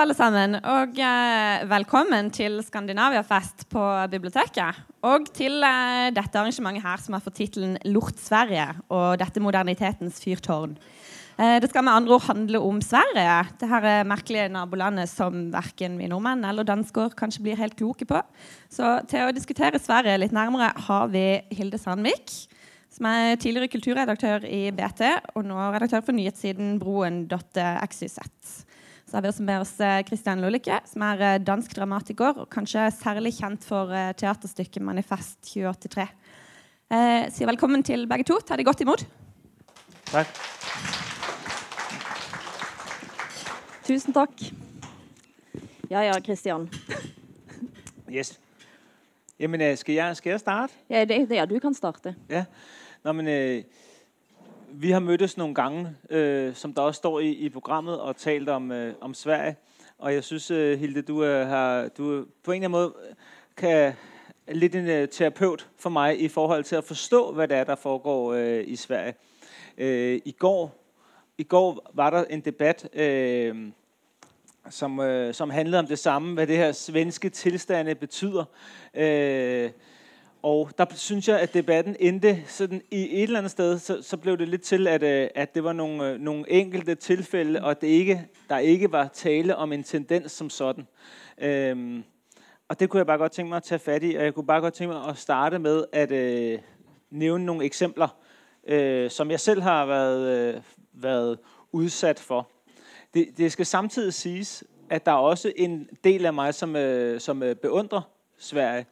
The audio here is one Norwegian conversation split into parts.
alle sammen, og eh, velkommen til Skandinaviafest på biblioteket. Og til eh, dette arrangementet her som har fått tittelen 'Lort Sverige' og dette modernitetens fyrtårn. Eh, det skal med andre ord handle om Sverige, det her merkelige nabolandet som verken vi nordmenn eller dansker kanskje blir helt kloke på. Så til å diskutere Sverige litt nærmere har vi Hilde Sandvik, som er tidligere kulturredaktør i BT og nå redaktør for nyhetssiden broen.xyz. Så har vi også med oss Kristian eh, som er eh, dansk dramatiker og kanskje særlig kjent for eh, teaterstykket 'Manifest 2083'. Eh, sier velkommen til begge to. Ta det godt imot. Takk. Tusen takk. Ja ja, Kristian. Yes. Jamen, skal jeg, skal jeg starte? Ja, det, ja, du kan starte. Ja. Nå, men, øh, vi har mødtes nogle gange, øh, som der også står i, i programmet, og talt om, øh, om Sverige. Og jeg synes, øh, Hilde, du, øh, har, du på en eller anden måde kan lidt en øh, terapeut for mig i forhold til at forstå, hvad det er, der foregår øh, i Sverige. Øh, i, går, I går var der en debat, øh, som, øh, som handlede om det samme, hvad det her svenske tilstande betyder. Øh, og der synes jeg, at debatten endte sådan i et eller andet sted, så, så blev det litt til, at, øh, at det var nogle, øh, nogle enkelte tilfælde, og det ikke, der ikke var tale om en tendens som sådan. Øhm, og det kunne jeg bare godt tænke mig at tage fat i, og jeg kunne bare godt tænke mig at starte med at øh, nævne nogle eksempler, øh, som jeg selv har været, øh, været utsatt for. Det, det skal samtidig sies at der er også en del av meg som, øh, som beundrer Sverige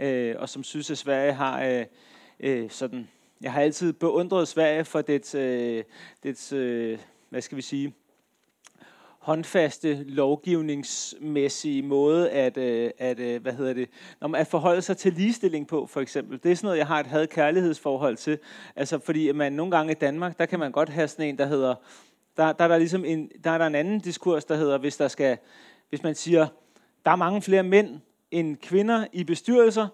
øh, og som synes, at Sverige har øh, øh, sådan... Jeg har altid beundret Sverige for dets, øh, dets øh, hvad skal vi sige, håndfaste lovgivningsmæssige måde at, øh, at, øh, hvad hedder det, at forholde sig til ligestilling på, for eksempel. Det er sådan noget, jeg har et had kærlighedsforhold til. Altså, fordi man nogle gange i Danmark, der kan man godt have sådan en, der hedder, der, der, er der, ligesom en, der er der en anden diskurs, der hedder, hvis der skal, hvis man siger, der er mange flere mænd, end kvinder i bestyrelser,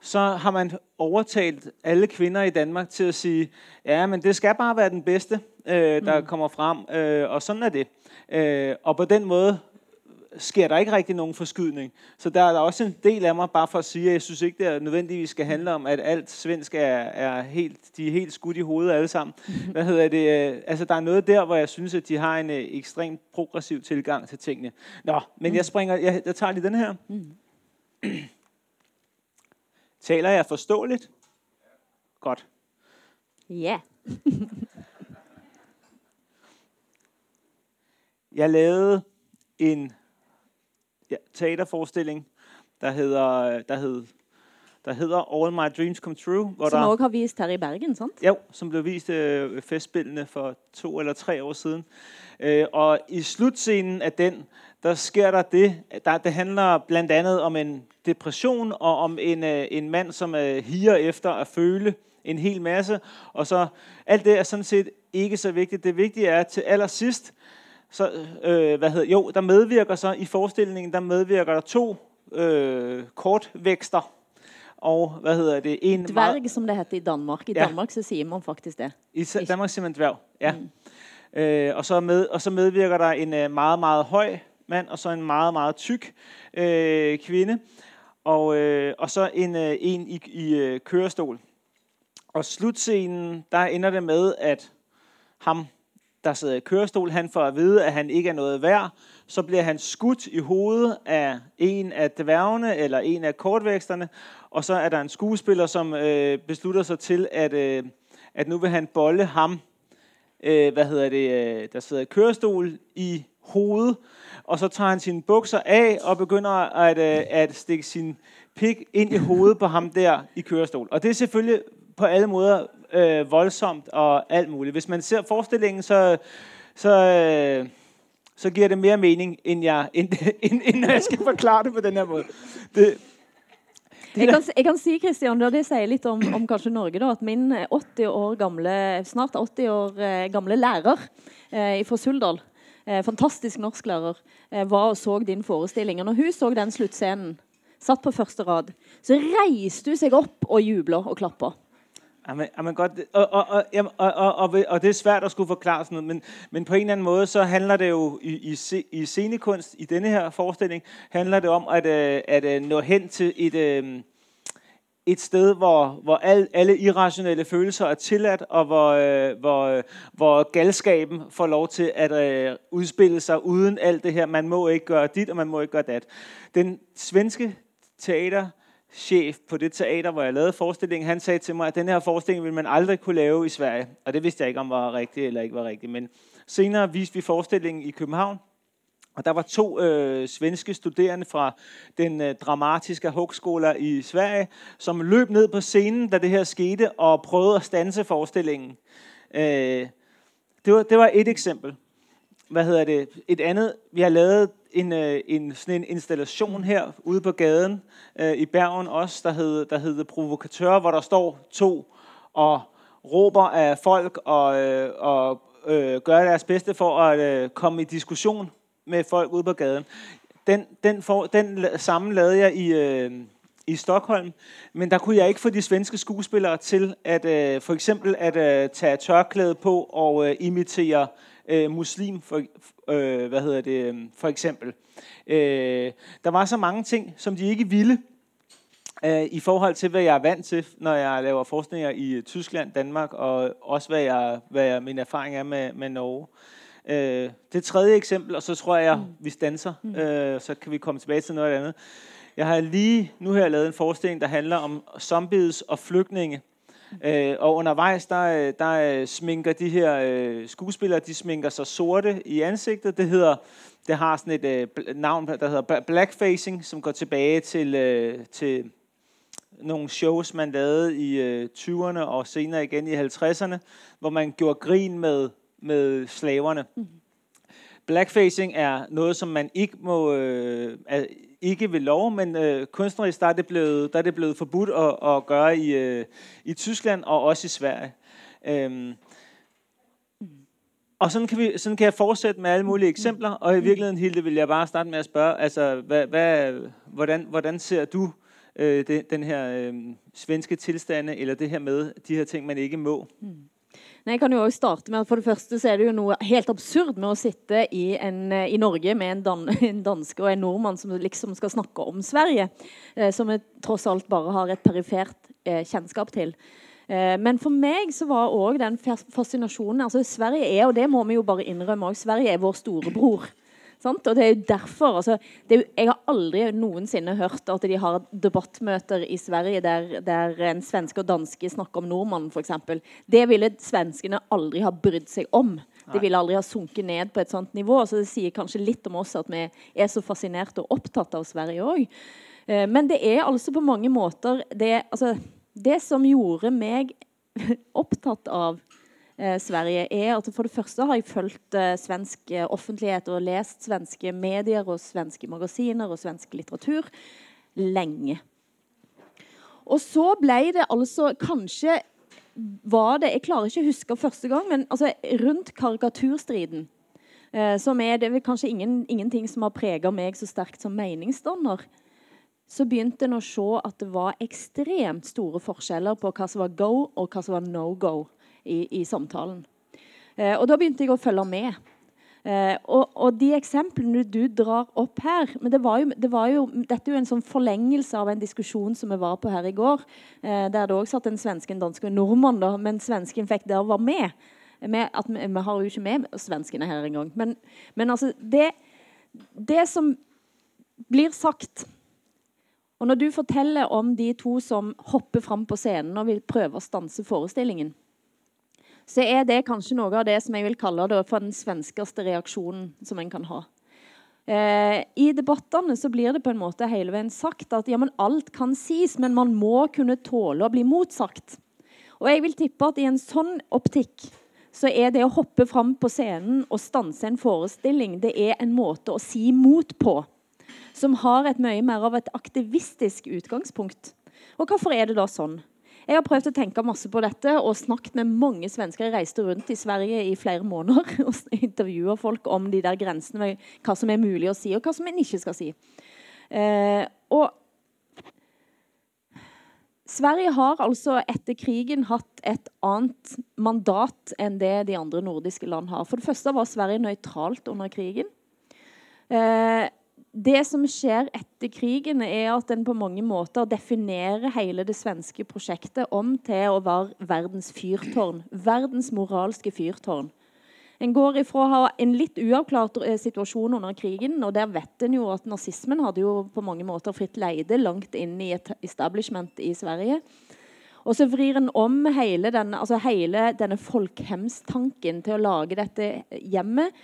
så har man overtalt alle kvinder i Danmark til at sige, ja, men det skal bare være den bedste, øh, der mm. kommer frem, øh, og sådan er det. Øh, og på den måde sker der ikke rigtig nogen forskydning. Så der er der også en del af mig, bare for at sige, at jeg synes ikke, det er nødvendigvis skal handle om, at alt svensk er, er helt, de er helt skudt i hovedet alle sammen. Mm-hmm. Hvad hedder det? Altså, der er noget der, hvor jeg synes, at de har en ekstremt progressiv tilgang til tingene. Nå, men mm. jeg springer, jeg, jeg tager lige den her. Mm. Taler jeg forståeligt? Godt. Ja. jeg lavede en ja, teaterforestilling, der hedder, der hed, der hedder All My Dreams Come True. Hvor som der, også har vist her i Bergen, sant? Ja, som blev vist øh, festspillene for to eller tre år siden. Øh, og i slutscenen af den, der sker der det, der, det handler blandt andet om en depression og om en, øh, en mand, som øh, higer efter at føle en hel masse. Og så alt det er sådan set ikke så vigtigt. Det vigtige er til allersidst, så, øh, hvad hedder, jo, der medvirker så i forestillingen, der medvirker der to øh, kortvækster. Og hvad hedder det? En dværg, som det heter i Danmark. I ja. Danmark så siger man faktisk det. I Danmark siger man dværg, ja. Mm. Øh, og, så med, og så medvirker der en øh, meget, meget høj mand, og så en meget, meget tyk øh, kvinde, og, øh, og så en, øh, en i, i øh, kørestol. Og slutscenen, der ender det med, at ham, der sidder i kørestol, han får at vide, at han ikke er noget værd. Så bliver han skudt i hovedet af en af dværgene, eller en af kortvæksterne, og så er der en skuespiller, som øh, beslutter sig til, at, øh, at nu vil han bolle ham, øh, hvad hedder det, øh, der sidder i kørestol, i hovedet, og så tager han sine bukser af og begynder at, øh, at stikke sin pik ind i hovedet på ham der i kørestol. Og det er selvfølgelig på alle måder øh, voldsomt og alt muligt. Hvis man ser forestillingen, så, så, øh, så giver det mere mening, end, jeg, end, end, end jeg skal forklare det på den her måde. Det, jeg kan, jeg kan si Christian, det sier litt om, om kanskje Norge, da, at min 80 år gamle, snart 80 år eh, gamle lærer eh, fra Suldal fantastisk norsklærer, eh, var og så din forestilling. Og når hun så den sluttscenen, satt på første rad, så reiste hun seg opp og jubla og klappa. Og, det er svært å skulle forklare sånn men, men på en eller anden måde, så handler det jo i, i, i scenekunst, i denne her forestilling, handler det om at, øh, at øh, nå hen til et, øh, et sted, hvor, hvor al, alle irrationelle følelser er tillatt, og hvor, øh, hvor, øh, hvor galskaben får lov til at utspille seg uten alt det her. Man må ikke gjøre dit, og man må ikke gjøre dat. Den svenske teaterchef på det teater, hvor jeg lavede forestillingen, han sa til meg at denne her forestilling ville man aldri kunne lave i Sverige. Og det vidste jeg ikke, om var riktig eller ikke var riktig. Men senere viste vi forestillingen i København, og der var to øh, svenske studerende fra den øh, dramatiske høgskola i Sverige, som løb ned på scenen, da det her skete, og prøvede at stanse forestillingen. Øh, det, var, det var et eksempel. Hvad hedder det? Et andet, vi har lavet en, øh, en, sådan en installation her ude på gaden øh, i Bergen også, der hed, der hed Provokatør, hvor der står to og råber af folk og, øh, og øh, gør deres bedste for at øh, komme i diskussion med folk ude på gaden. Den, den, for, den samme lavede jeg i, øh, i Stockholm, men der kunne jeg ikke få de svenske skuespillere til at øh, for eksempel at øh, tage tørklæde på og øh, imitere øh, muslim for, øh, hvad hedder det, øh, for eksempel. Øh, der var så mange ting, som de ikke ville, øh, i forhold til, hvad jeg er vant til, når jeg laver forskninger i øh, Tyskland, Danmark, og også hvad, jeg, hvad jeg, min erfaring er med, med Norge. Øh, det tredje eksempel, og så tror jeg, mm. vi stanser, mm. øh, så kan vi komme tilbage til noget andet. Jeg har lige nu her lavet en forestilling, der handler om zombies og flygtninge. Øh, og undervejs, der, øh, der øh, sminker de her øh, skuespillere, de sminker sig sorte i ansigtet. Det hedder, det har sådan et øh, navn, der hedder blackfacing, som går tilbage til, øh, til nogle shows, man lavede i øh, 20'erne og senere igen i 50'erne, hvor man gjorde grin med, med slaverne. Mm. Blackfacing er noget, som man ikke må øh, er, ikke ved lov, men øh, kunstnerisk der er det blevet, der er det blevet forbudt at, at gøre i, øh, i Tyskland og også i Sverige. Øhm, og sådan kan, vi, sådan kan jeg fortsætte med alle mulige eksempler, og i virkeligheden, Hilde, vil jeg bare starte med at spørge, altså, hvad, hvad, hvordan, hvordan ser du øh, det, den her øh, svenske tilstande, eller det her med de her ting, man ikke må? Nei, jeg kan jo også starte med at For det første så er det jo noe helt absurd med å sitte i, en, eh, i Norge med en, dan en danske og en nordmann som liksom skal snakke om Sverige, eh, som vi tross alt bare har et perifert eh, kjennskap til. Eh, men for meg så var òg den fascinasjonen altså Sverige er, og det må vi jo bare innrømme også, Sverige er vår storebror. Sant? Og det er jo derfor altså, det er jo, Jeg har aldri noensinne hørt at de har debattmøter i Sverige der, der en svenske og danske snakker om nordmannen, f.eks. Det ville svenskene aldri ha brydd seg om. De ville aldri ha sunket ned på et sånt nivå. Så det sier kanskje litt om oss at vi er så fascinerte og opptatt av Sverige òg. Eh, men det er altså på mange måter det, altså, det som gjorde meg opptatt av Sverige, er at for det første har jeg fulgt eh, svensk eh, offentlighet og lest svenske medier og svenske magasiner og svensk litteratur lenge. Og så ble det altså kanskje var det Jeg klarer ikke å huske første gang, men altså, rundt karikaturstriden eh, som er det er kanskje ingen, ingenting som har prega meg så sterkt som meningsdanner så begynte en å se at det var ekstremt store forskjeller på hva som var go og hva som var no go i, i samtalen. Eh, og da begynte jeg å følge med. Eh, og, og de eksemplene du drar opp her men det var jo, det var jo, Dette er jo en sånn forlengelse av en diskusjon som vi var på her i går. Eh, der det også satt en svenske, en danske og en nordmann, da, men svensken fikk der være med. med at vi, vi har jo ikke med svenskene her engang. Men, men altså det, det som blir sagt og når du forteller om de to som hopper fram på scenen og vil prøve å stanse forestillingen, så er det kanskje noe av det som jeg vil kalle det for den svenskeste reaksjonen som en kan ha. Eh, I debattene så blir det på en måte hele veien sagt at ja, men alt kan sies, men man må kunne tåle å bli motsagt. Og jeg vil tippe at i en sånn optikk så er det å hoppe fram på scenen og stanse en forestilling det er en måte å si mot på som har et mye mer av et aktivistisk utgangspunkt. Og hvorfor er det da sånn? Jeg har prøvd å tenke masse på dette og snakket med mange svensker. Jeg reiste rundt i Sverige i flere måneder og intervjua folk om de der grensene med hva som er mulig å si, og hva som en ikke skal si. Eh, og Sverige har altså etter krigen hatt et annet mandat enn det de andre nordiske land har. For det første var Sverige nøytralt under krigen. Eh, det som skjer etter krigen, er at en på mange måter definerer hele det svenske prosjektet om til å være verdens fyrtårn. Verdens moralske fyrtårn. En går ifra å ha en litt uavklart eh, situasjon under krigen, og der vet en jo at nazismen hadde jo på mange måter fritt leide langt inn i et establishment i Sverige. Og så vrir en om hele denne, altså hele denne folkehemstanken til å lage dette hjemmet.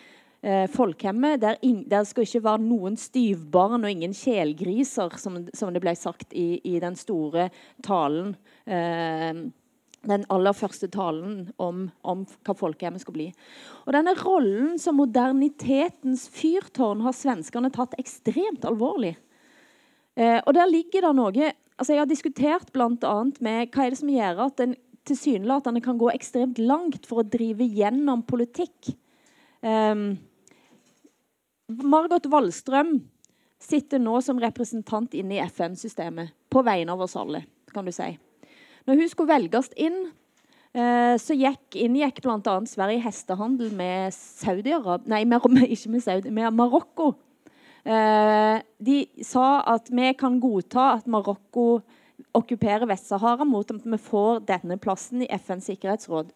Eh, folkehemmet, der, det skal ikke være noen styvbarn og ingen kjælgriser, som, som, det ble sagt i, i den store talen. Eh, den aller første talen om, om hva folkehjemmet skal bli. Og Denne rollen som modernitetens fyrtårn har svenskene tatt ekstremt alvorlig. Eh, og der ligger det noe altså Jeg har diskutert bl.a. med hva er det som gjør at en tilsynelatende kan gå ekstremt langt for å drive gjennom politikk. Eh, Margot Wallstrøm sitter nå som representant inne i FN-systemet på vegne av oss alle. kan du si. Når hun skulle velges inn, eh, så gikk, inngikk bl.a. Sverige hestehandel med Saudi-Arabia Nei, med, ikke med Saudi, med Marokko. Eh, de sa at vi kan godta at Marokko okkuperer Vest-Sahara mot at vi får denne plassen i FNs sikkerhetsråd.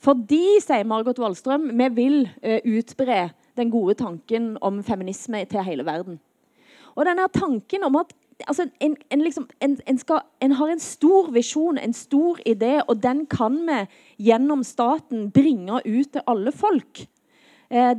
Fordi, sier Margot Wallstrøm, vi vil uh, utbre den gode tanken om feminisme til hele verden. Og denne tanken om at altså, en, en, liksom, en, skal, en, har en stor visjon, en stor idé, og den kan vi gjennom staten bringe ut til alle folk. Eh,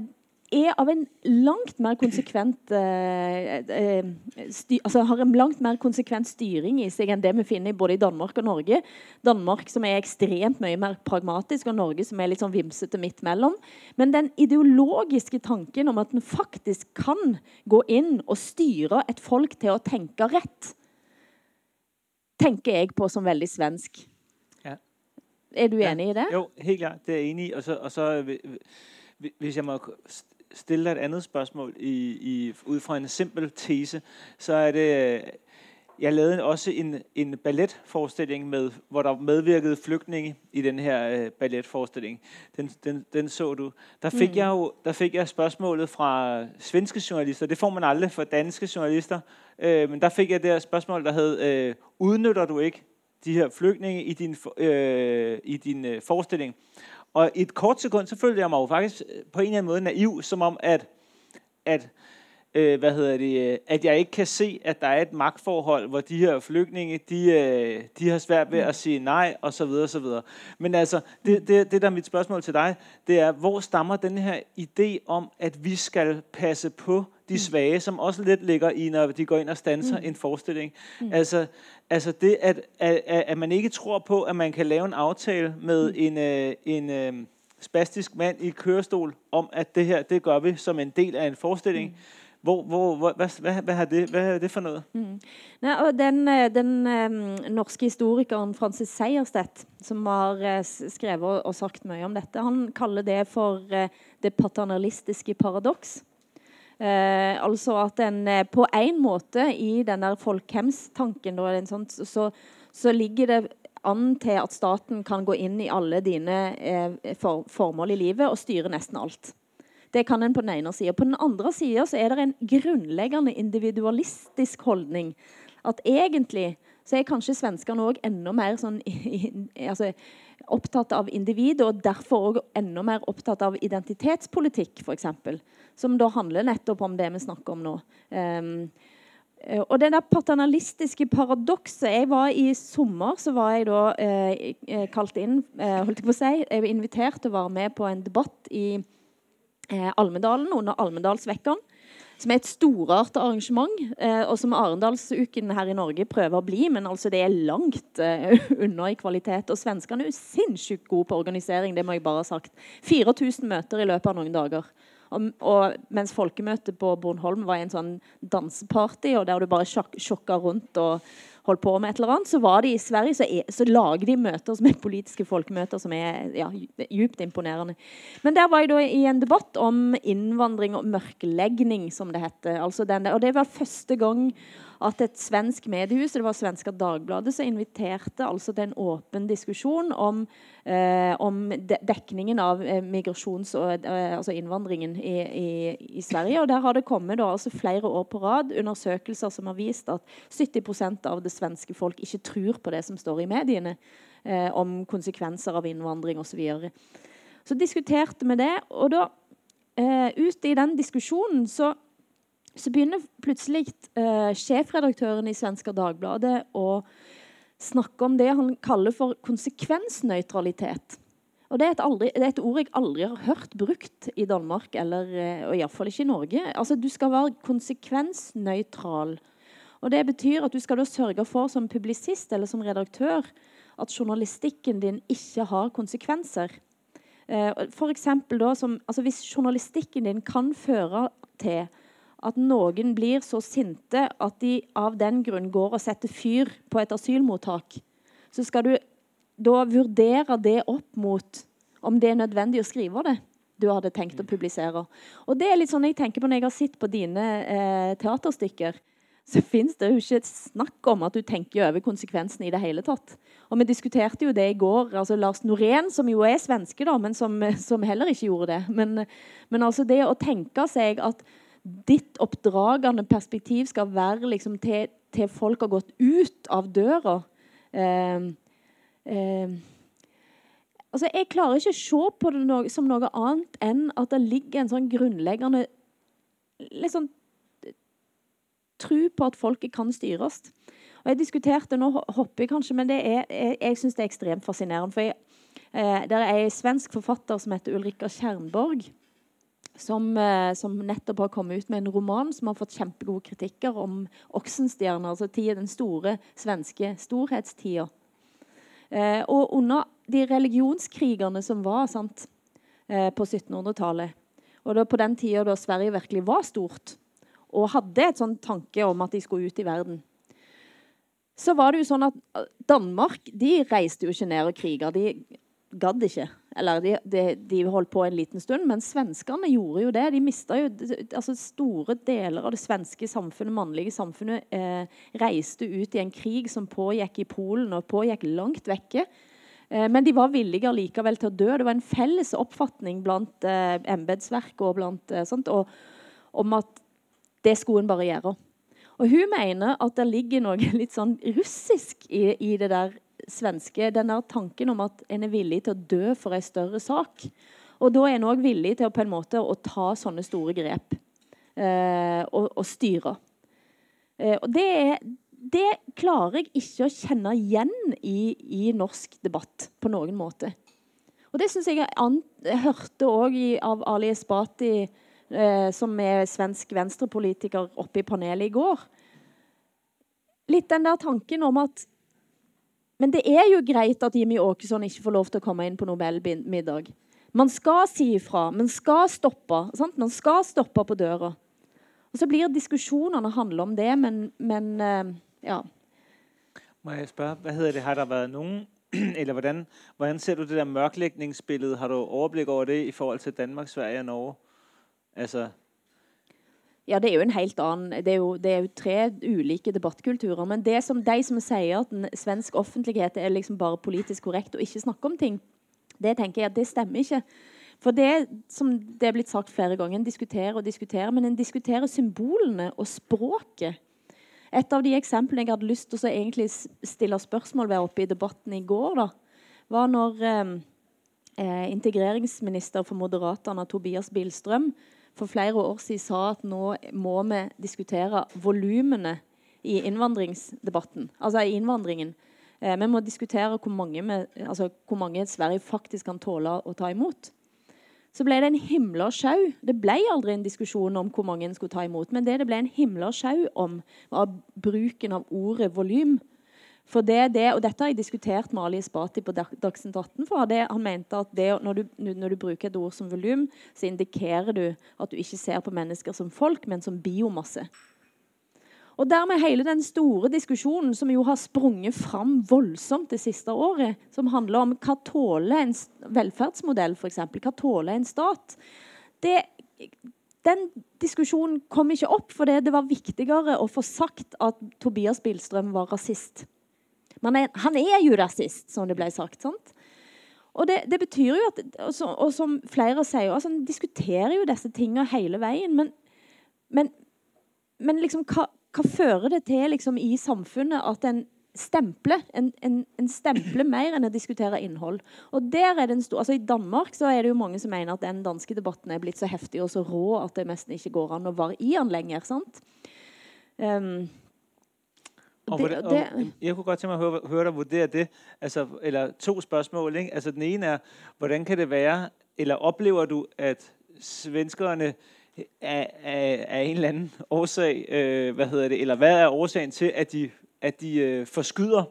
er av en langt mer konsekvent eh, eh, styr, altså har en langt mer konsekvent styring i seg enn det vi finner både i Danmark og Norge. Danmark som er ekstremt mye mer pragmatisk, og Norge som er litt sånn vimsete midt mellom. Men den ideologiske tanken om at en faktisk kan gå inn og styre et folk til å tenke rett, tenker jeg på som veldig svensk. Ja. Er du enig ja. i det? Jo, helt klart. Det er jeg enig i. Og så, og så hvis jeg må stille deg et andet spørsmål i, i, ud fra en simpel tese, så er det Jeg lavede også en, en balletforestilling, med, hvor der medvirkede flygtninge i den her øh, balletforestilling. Den, den, den så du. Der fik, mm. jeg jo, der fik jeg spørsmålet fra svenske journalister. Det får man aldrig fra danske journalister. Øh, men der fik jeg det her spørgsmål, der hed, øh, udnytter du ikke de her flygtninge i din, øh, i din øh, forestilling? Og i et kort sekund, så følte jeg mig jo faktisk øh, på en eller anden måde naiv, som om, at, at, øh, hvad hedder det, øh, at jeg ikke kan se, at der er et magtforhold, hvor de her flygtninge, de, øh, de har svært ved at sige nej, og så videre, og så videre. Men altså, det, det, det der er mit spørgsmål til dig, det er, hvor stammer den her idé om, at vi skal passe på de svage, som også lidt ligger i, når de går ind og stanser mm. en forestilling. Mm. Altså, altså det, at, at, at man ikke tror på, at man kan lave en aftale med mm. en, øh, en øh, spastisk mand i kørestol, om at det her, det gør vi som en del af en forestilling. Mm. Hvor, hvor, hva, hva, hva, har det, hva, er det for noe? Mm. Nei, og den, øh, den norske historikeren Francis Seierstedt, som har uh, skrevet og sagt mye om dette, han kaller det for uh, det paternalistiske paradoks. Eh, altså at en på en måte i den der folkehemstanken så, så, ligger det an til at staten kan gå inn i alle dine eh, for, formål i livet og styre nesten alt. Det kan en på den ene sida. På den andre sida er det en grunnleggende individualistisk holdning. At egentlig så er kanskje svenskene òg enda mer sånn altså, opptatt av individet, og derfor òg enda mer opptatt av identitetspolitikk, f.eks. Som da handler nettopp om det vi snakker om nå. Um, og det der paternalistiske paradokset Jeg var I sommer så var jeg da eh, eh, kalt inn eh, holdt Jeg på å si, jeg var invitert til å være med på en debatt i eh, Almedalen under Almedalsvekkene som er et storartet arrangement, eh, og som Arendalsuken her i Norge prøver å bli. Men altså det er langt eh, unna i kvalitet. Og svenskene er jo sinnssykt gode på organisering. det må jeg bare ha sagt. 4000 møter i løpet av noen dager. Og, og, mens folkemøtet på Bornholm var en sånn danseparty, og der du bare sjok sjokka rundt og, holdt på med et eller annet, så var de i Sverige så, er, så lager de møter som er politiske folkemøter som er ja, djupt imponerende. Men der var jeg da i en debatt om innvandring og mørklegging, som det heter. Altså den, og det var første gang at et svensk mediehus, det var Svenska Dagbladet, som inviterte altså til en åpen diskusjon om, eh, om dekningen av eh, migrasjons- og eh, altså innvandringen i, i, i, Sverige. Og der har det kommet da, altså flere år på rad undersøkelser som har vist at 70% av det svenske folk ikke tror på det som står i mediene eh, om konsekvenser av innvandring osv. Så, videre. så diskuterte vi det. og da eh, ute i den diskusjonen så så begynner plutselig uh, sjefredaktøren i Svenska Dagbladet å snakke om det han kaller for konsekvensnøytralitet. Og det er, aldri, det er, et ord jeg aldri har hørt brukt i Danmark, eller, eh, og iallfall ikke i Norge. Altså, Du skal være konsekvensnøytral. Og Det betyr at du skal da sørge for som publisist eller som redaktør at journalistikken din ikke har konsekvenser. Eh, for da, som, altså Hvis journalistikken din kan føre til at noen blir så sinte at de av den grunn går og setter fyr på et asylmottak, så skal du da vurdere det opp mot om det er nødvendig å skrive det du hadde tenkt å publisere. Og det er litt sånn jeg tenker på Når jeg har sett på dine eh, teaterstykker, så fins det jo ikke snakk om at du tenker over konsekvensene i det hele tatt. Og Vi diskuterte jo det i går. altså Lars Norén, som jo er svenske, da, men som, som heller ikke gjorde det. Men, men altså det å tenke seg at ditt oppdragende perspektiv skal være liksom, til, til, folk har gått ut av døra. Eh, eh, altså, jeg klarer ikke å se på det no som noe annet enn at det ligger en sånn grunnleggende liksom, tro på at folket kan styres. Og jeg diskuterte, Nå hopper jeg kanskje, men er, jeg, jeg syns det er ekstremt fascinerende. for jeg, eh, Det er en svensk forfatter som heter Ulrika Kjernborg som, eh, som, nettopp har kommet ut med en roman som har fått kjempegode kritikker om Oksenstjerna, altså tida, den store svenske storhetstida. Eh, og under de religionskrigene som var sant, eh, på 1700-tallet, og da på den tida da Sverige virkelig var stort, og hadde et sånn tanke om at de skulle ut i verden, så var det jo sånn at Danmark de reiste jo ikke ned og kriga. De gadd ikke. Eller de, de, de, holdt på en liten stund, men svenskene gjorde jo det. De mista jo altså Store deler av det svenske samfunnet, mannlige samfunnet eh, reiste ut i en krig som pågikk i Polen, og pågikk langt vekke. Eh, men de var villige likevel til å dø. Det var en felles oppfatning blant eh, embetsverket og blant eh, sånt, og, om at det skulle en bare gjøre. Og hun mener at det ligger noe litt sånn russisk i, i det der svenske den der tanken om at en er villig til å dø for en større sak. Og da er en òg villig til å, på en måte, å ta sånne store grep eh, og, og, styre. Eh, og det, er, det, klarer jeg ikke å kjenne igjen i, i norsk debatt på noen måte. Og det syns jeg jeg, hørte òg av Ali Esbati, eh, som er svensk venstrepolitiker, oppe i panelet i går. Litt den der tanken om at men det er jo greit at Jimmy Åkesson ikke får lov til å komme inn på Nobelmiddag. Man skal si ifra. Man skal stoppe. Sant? Man skal stoppe på døra. Og Så blir diskusjonene handle om det, men, men uh, ja. Må jeg spørre, hva heter det? Har det vært noen eller hvordan, hvordan ser du det der mørklægningsbilledet? Har du overblikk over det i forhold til Danmark, Sverige og Norge? Altså, ja, det er jo en helt annen Det er jo, det er jo tre ulike debattkulturer. Men det som, de som sier at en svensk offentlighet er liksom bare politisk korrekt og ikke snakker om ting, det tenker jeg at det stemmer ikke. For det som det er blitt sagt flere ganger, en diskuterer og diskuterer, men en diskuterer symbolene og språket. Et av de eksemplene jeg hadde lyst til å egentlig stille spørsmål ved oppe i debatten i går, da, var når eh, eh integreringsminister for Moderaterne, Tobias Billstrøm, for flere år siden sa at nå må vi diskutere volumene i innvandringsdebatten. Altså i innvandringen. Eh, vi må diskutere hvor mange, vi, altså hvor mange Sverige faktisk kan tåle å ta imot. Så ble det en himla sjau. Det ble aldri en diskusjon om hvor mange en skulle ta imot. Men det det ble en himla sjau om, var bruken av ordet volum. For det, det, og Dette har jeg diskutert med Ali Espati på Dagsnytt 18. for Han mente at det, når, du, når, du, bruker et ord som volum, så indikerer du at du ikke ser på mennesker som folk, men som biomasse. Og dermed hele den store diskusjonen som jo har sprunget fram voldsomt det siste året, som handler om hva tåler en velferdsmodell, f.eks. Hva tåler en stat? Det, den diskusjonen kom ikke opp fordi det var viktigere å få sagt at Tobias Bilstrøm var rasist. Men han er jo rasist, som det ble sagt. sant? Og det, det, betyr jo at, og, så, og som flere sier, altså, en diskuterer jo disse tingene hele veien. Men, men, men liksom, hva, hva, fører det til liksom, i samfunnet at en stempler en, en, en stempler mer enn å diskutere innhold? Og der er det en stor, altså I Danmark så er det jo mange som mener at den danske debatten er blitt så heftig og så rå at det nesten ikke går an å være i den lenger. sant? Um, og, det, og jeg kunne godt tænke mig at høre, høre dig vurdere det, altså, eller to spørgsmål. Ikke? Altså, den ene er, hvordan kan det være, eller oplever du, at svenskerne af, af, af en eller anden årsag, øh, hvad hedder det, eller hvad er årsagen til, at de, at de øh, forskyder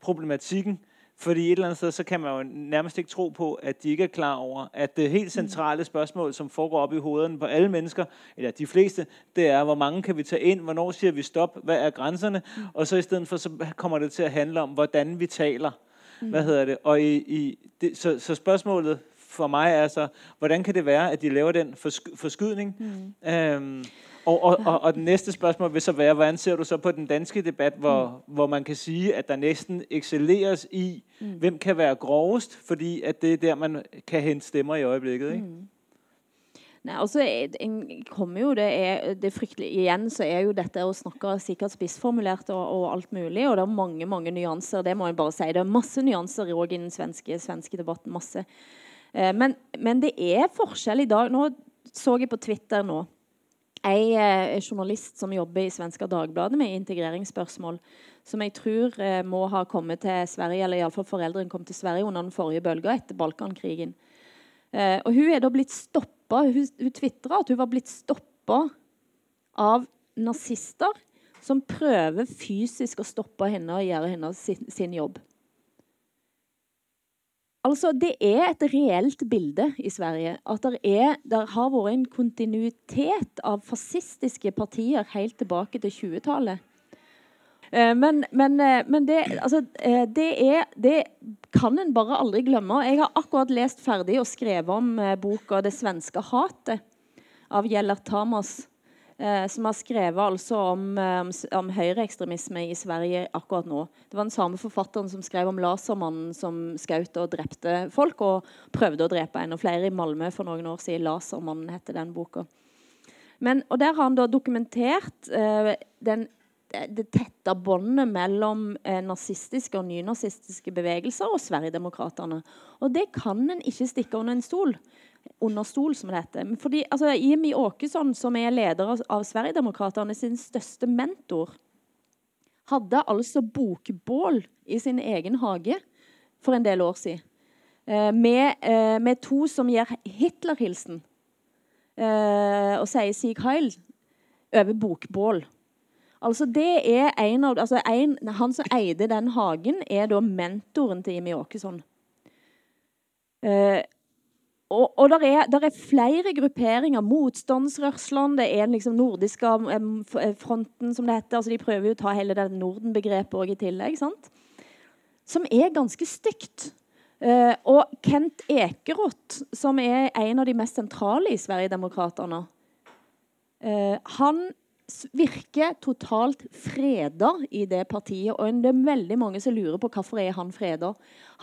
problematikken fordi et eller andet sted, så kan man jo nærmest ikke tro på, at de ikke er klar over, at det helt centrale spørgsmål, som foregår op i hovederne på alle mennesker, eller de fleste, det er, hvor mange kan vi tage ind, hvornår siger vi stop, hvad er grænserne, og så i stedet for, så kommer det til at handle om, hvordan vi taler. Hvad hedder det? Og i, i det, så, så spørgsmålet for mig er så, hvordan kan det være, at de laver den forskydning? Mm. Øhm, og, og, og, og det næste spørsmål vil så være, hvordan ser du så på den danske debat, hvor, mm. hvor man kan sige, at der næsten excelleres i, mm. hvem kan være grovest, fordi at det er der, man kan hente stemmer i øjeblikket, ikke? Mm. Nei, altså, en kommer jo, det er, det fryktelig, Igjen så er jo dette å snakke sikkert spissformulert og, og, alt mulig. Og det er mange mange nyanser. Det må jeg bare si. Det er masse nyanser òg i den svenske, svenske debatten. masse. Eh, men, men, det er forskjell i dag. Nå så jeg på Twitter nå ei er journalist som jobber i Svenska Dagbladet med integreringsspørsmål, som jeg tror eh, må ha kommet til Sverige, eller iallfall foreldrene kom til Sverige under den forrige bølga etter Balkankrigen. Eh, og hun er da blitt stoppa Hun, hun tvitra at hun var blitt stoppa av nazister som prøver fysisk å stoppe henne og gjøre henne sin, sin jobb. Altså, Det er et reelt bilde i Sverige. At det, har vært en kontinuitet av fascistiske partier helt tilbake til 20-tallet. Eh, men, men, eh, men det, altså, eh, det, er, det, kan en bare aldri glemme. Jeg har akkurat lest ferdig og skrevet om boka 'Det svenske hatet' av Gjellert Tamas som har skrevet altså om, om, om høyreekstremisme i Sverige akkurat nå. Det var den samme forfatteren som skrev om lasermannen som skjøt og drepte folk, og prøvde å drepe en og flere i Malmö for noen år siden. 'Lasermannen' heter den boka. Men, og Der har han da dokumentert eh, den, det tette båndet mellom eh, nazistiske og nynazistiske bevegelser og Sverigedemokraterna. Og det kan en ikke stikke under en stol under stol, som det heter. Fordi, altså, Jimmy Åkesson, som er leder av, Sverigedemokraterne sin største mentor, hadde altså bokbål i sin egen hage for en del år siden. Eh, med, eh, med, to som gir Hitler-hilsen eh, og sier 'Sig Heil' over bokbål. Altså det er en av, altså en, Han som eide den hagen, er da mentoren til Jimmy Åkesson. Eh, og, og der, er, der, er, flere grupperinger. Motstandsrørslene, det er den liksom nordiske eh, fronten, som det heter. Altså, de prøver jo å ta hele det Norden-begrepet i tillegg. sant? Som er ganske stygt. Uh, og Kent Ekeroth, som er en av de mest sentrale i Sverigedemokraterna, uh, han virker totalt freda i det partiet. Og det er veldig mange som lurer på hvorfor er han freda.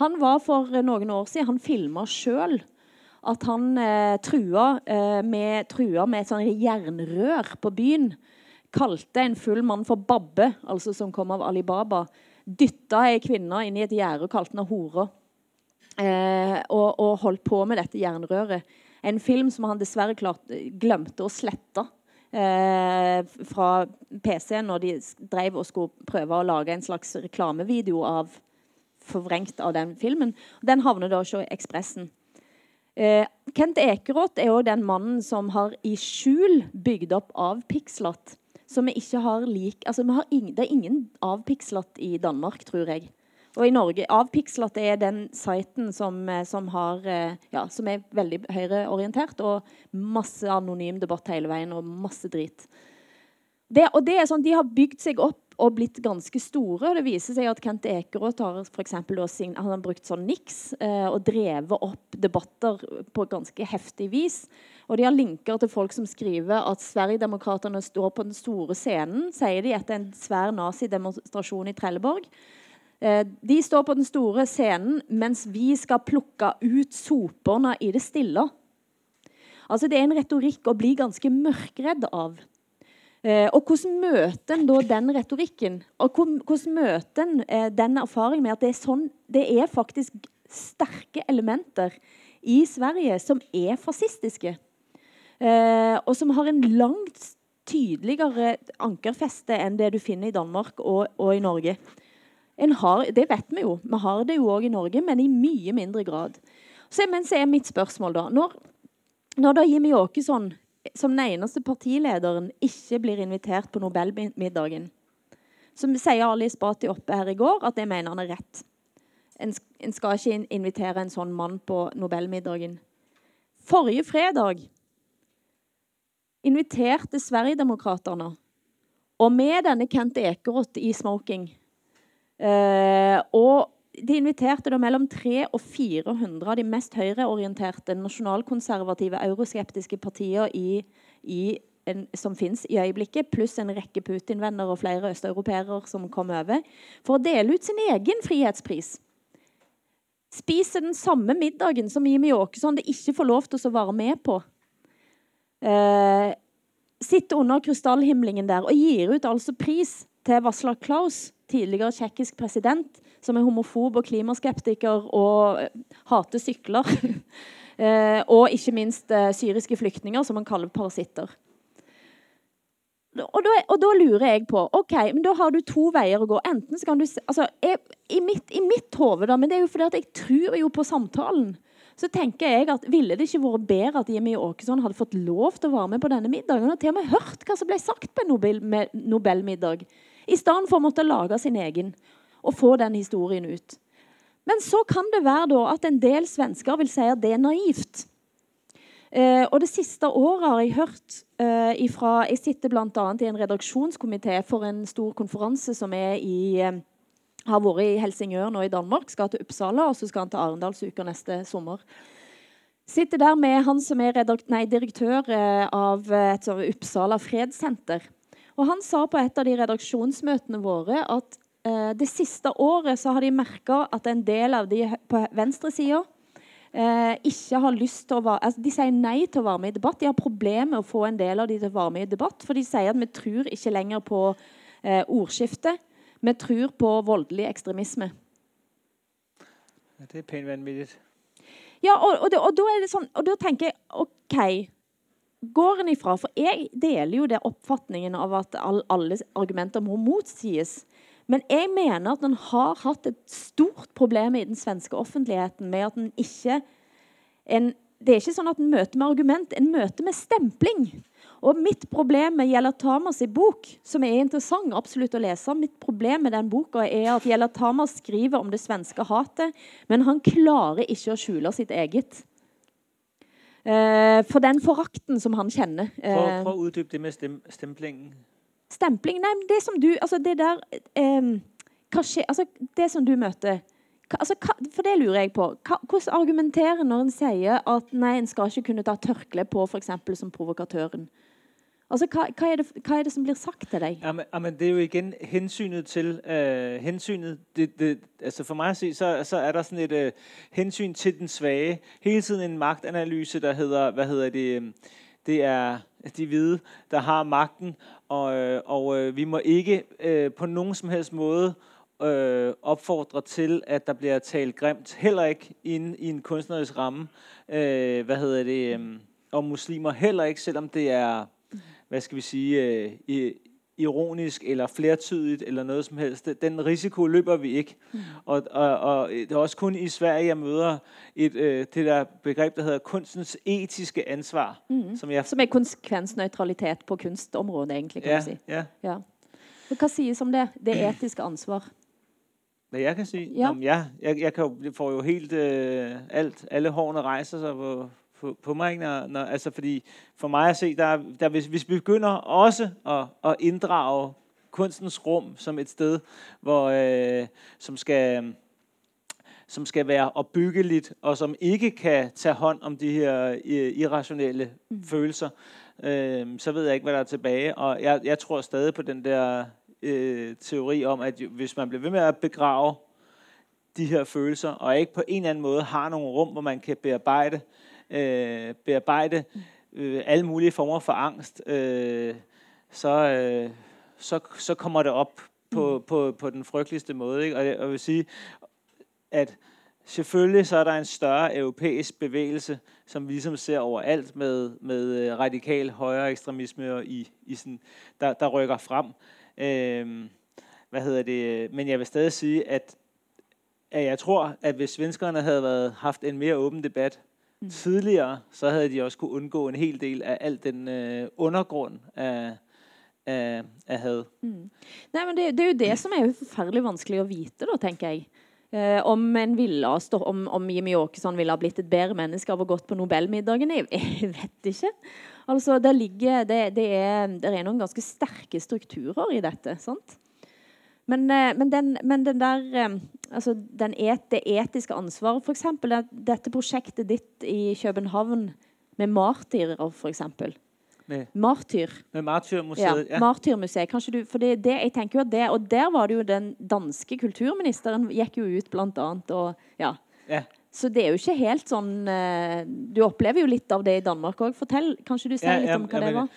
Han var for noen år siden, han filma sjøl at han eh, trua, eh, med, trua med et sånn jernrør på byen. Kalte en full mann for Babbe, altså som kom av Alibaba. Dytta ei kvinne inn i et gjerde og kalte henne hore. Eh, og, og, holdt på med dette jernrøret. En film som han dessverre klart, glemte å slette eh, fra PC-en når de drev og skulle prøve å lage en slags reklamevideo av forvrengt av den filmen. Den havner da hos Ekspressen. Eh, Kent Ekeroth er jo den mannen som har i skjul bygd opp avpikslet. Så vi ikke har lik altså har ingen, Det er ingen avpikslet i Danmark, tror jeg. Og i Norge, Avpikslott er den siten som, eh, som, har, eh, ja, som er veldig høyreorientert. Og masse anonym debatt hele veien, og masse drit. det, og det er sånn, De har bygd seg opp og blitt ganske store. Det viser seg at Kent Ekeråt har, for eksempel, han har brukt sånn niks eh, og drevet opp debatter på ganske heftig vis. Og de har linker til folk som skriver at Sverigedemokraterna står på den store scenen, sier de etter en svær nazidemonstrasjon i Trelleborg. Eh, de står på den store scenen mens vi skal plukke ut soperne i det stille. Altså Det er en retorikk å bli ganske mørkredd av. Eh, og hvordan møter en da den retorikken? Og hvordan møter en eh, den erfaringen med at det er, sånn, det er faktisk sterke elementer i Sverige som er fascistiske? Eh, og som har en langt tydeligere ankerfeste enn det du finner i Danmark og, og i Norge. Har, det vet vi jo. Vi har det jo òg i Norge, men i mye mindre grad. Så, men så er mitt spørsmål, da Når, når da Jimmy Åkesson som den eneste partilederen ikke blir invitert på Nobelmiddagen, så sier Ali Spati oppe her i går at jeg mener han er rett. En, en skal ikke invitere en sånn mann på Nobelmiddagen. Forrige fredag inviterte Sverigedemokraterna. Og med denne Kent Ekeroth i smoking. Eh, og de inviterte da mellom 300 og 400 av de mest høyreorienterte, nasjonalkonservative, euroskeptiske partier i, i en, som fins i øyeblikket, pluss en rekke Putin-venner og flere østeuropeere som kom over, for å dele ut sin egen frihetspris. Spiser den samme middagen som Jimmy Åkesson det ikke får lov til å være med på. Eh, sitter under krystallhimlingen der og gir ut altså pris til Vaslav Klaus, tidligere tsjekkisk president, som er homofob og klimaskeptiker og eh, hater sykler. eh, og ikke minst eh, syriske flyktninger, som han kaller parasitter. Og da, og da, lurer jeg på ok, men da har du to veier å gå. Enten så kan du altså, jeg, I mitt, i mitt hode, men det er jo fordi at jeg tror jo på samtalen så tenker jeg at Ville det ikke vært bedre at Jimmy Åkesson hadde fått lov til å være med på denne middagen? og til og med hørt hva som ble sagt på en Nobel, Nobelmiddag, i stedet for å måtte lage sin egen og få den historien ut. Men så kan det være da at en del svensker vil si at det er naivt. Eh, og Det siste året har jeg hørt eh, ifra Jeg sitter bl.a. i en redaksjonskomité for en stor konferanse som er i eh, har vært i Helsingør nå i Danmark, skal til Uppsala, og så skal han til Arendalsuka neste sommer. Sitter der med han som er nei, direktør eh, av et Uppsala fredssenter. Og Han sa på et av de redaksjonsmøtene våre at eh, det siste året så har de merka at en del av de på venstresida eh, ikke har lyst til å være altså De sier nei til å være med i debatt. De har problemer med å få en del av de til å være med i debatt, for de sier at vi tror ikke lenger på eh, ordskiftet. Vi tror på voldelig ekstremisme. Det er vanvittig. Ja, og, og, og, da er det sånn, og da tenker jeg OK Går en ifra For jeg deler jo det oppfatningen av at all, alle argumenter må motsies. Men jeg mener at en har hatt et stort problem i den svenske offentligheten med at en ikke en, Det er ikke sånn at en møter med argument, en møter med stempling. Og mitt problem med Gjella Tamas bok, som er interessant absolutt å lese Mitt problem med den boka er at Gjella Tamas skriver om det svenske hatet, men han klarer ikke å skjule sitt eget. Eh, for den forakten som han kjenner. Eh, Prøv å utdype det med stem stemplingen. Stempling Nei, det som du Altså, det der eh, hva skjer, altså, Det som du møter hva, altså, hva, For det lurer jeg på. Hva, hvordan argumenterer når en sier at nei, en skal ikke kunne ta tørkle på f.eks. som provokatøren? Altså, hva, hva, er det, hva, er det, som blir sagt til deg? Ja, men, ja, men det er jo igjen hensynet til uh, hensynet, det, det, altså For meg å si, så, så, er det sånn et uh, hensyn til den svake. Hele tiden en maktanalyse der heter Hva heter det? Det er de hvide der har makten, og, øh, og vi må ikke uh, på noen som helst måte uh, oppfordre til at der blir talt grimt. Heller ikke inn i en kunstnerisk ramme. Uh, hva heter det? Om muslimer. Heller ikke, selv om det er hvad skal vi sige, øh, ironisk eller flertydigt eller noget som helst. Den risiko løber vi ikke. Mm. Og, og, og det er også kun i Sverige, jeg møder et, øh, det der begreb, der hedder kunstens etiske ansvar. Mm. Som, jeg, som er konsekvensneutralitet på kunstområdet, egentlig, kan ja, man si. Ja. ja. Hva sies om det? Det etiske ansvar? Hvad jeg kan sige? Ja. Jamen, ja, jeg, jeg kan jo, får jo helt øh, alt. Alle hårene rejser sig på på, på mig. Når, når, altså, fordi for mig at se, der, der, hvis, hvis vi begynder også at, at inddrage kunstens rum som et sted, hvor, øh, som skal som skal være opbyggeligt, og som ikke kan tage hånd om de her øh, irrationelle mm. følelser, øh, så ved jeg ikke, hvad der er tilbage. Og jeg, jeg tror stadig på den der øh, teori om, at hvis man bliver ved med at begrave de her følelser, og ikke på en eller anden måde har nogle rum, hvor man kan bearbejde, øh, bearbejde øh, alle mulige former for angst, øh, så, øh, så, så kommer det op på, mm. på, på den frygteligste måde. Ikke? Og jeg vil sige, at selvfølgelig så er der en større europæisk bevægelse, som ligesom ser overalt med, med øh, radikal højre ekstremisme i, i sådan, der, der rykker frem. Øh, hvad hedder det? Men jeg vil stadig sige, at, at jeg tror, at hvis svenskerne havde været, haft en mere åben debat mm. tidligere, så havde de også kunne undgå en hel del af al den øh, undergrund af, af, af had. Mm. Nej, men det, det er jo det som er jo forfærdelig vanskelig at vite, da, tenker jeg. Uh, om, en ville stå, om, om Jimmy Åkesson ville ha blitt et bedre menneske av å gått på Nobelmiddagen, jeg, jeg vet ikke. Altså, der ligger, det, det, er, det, er, noen ganske sterke strukturer i dette. sant? Men, uh, men, den, men den, der um, altså den et, Det etiske ansvaret, f.eks. Det, dette prosjektet ditt i København med martyrer, f.eks. Med, Martyr. Med Martyrmuseet. Ja, Martyrmuseet. Kanskje du, for det, det, jeg tenker jo at det, og Der var det jo den danske kulturministeren gikk jo ut, blant annet. Og, ja. ja. Så det er jo ikke helt sånn uh, Du opplever jo litt av det i Danmark òg. Fortell, kanskje du sier ja, litt om hva ja, det var?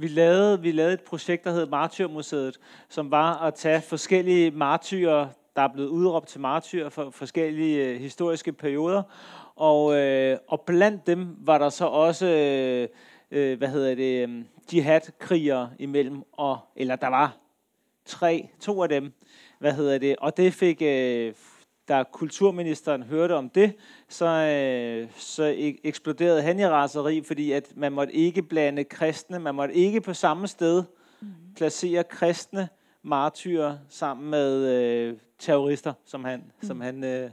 Vi lavede, vi lavede et prosjekt der het Martyrmuseet, som var å ta forskjellige martyrer der er blevet utropt til martyrer for forskellige uh, historiske perioder. Og, uh, og blant dem var der så også hva heter det, jihad-krigere imellom. og, eller der var tre, to av dem, Hva hedder det, og det fik, øh, da kulturministeren hørte om det, så, øh, så eksploderede han i raseri, fordi at man måtte ikke blande kristne, man måtte ikke på samme sted plassere kristne martyrer sammen med øh, terrorister, som han, mm. som han øh,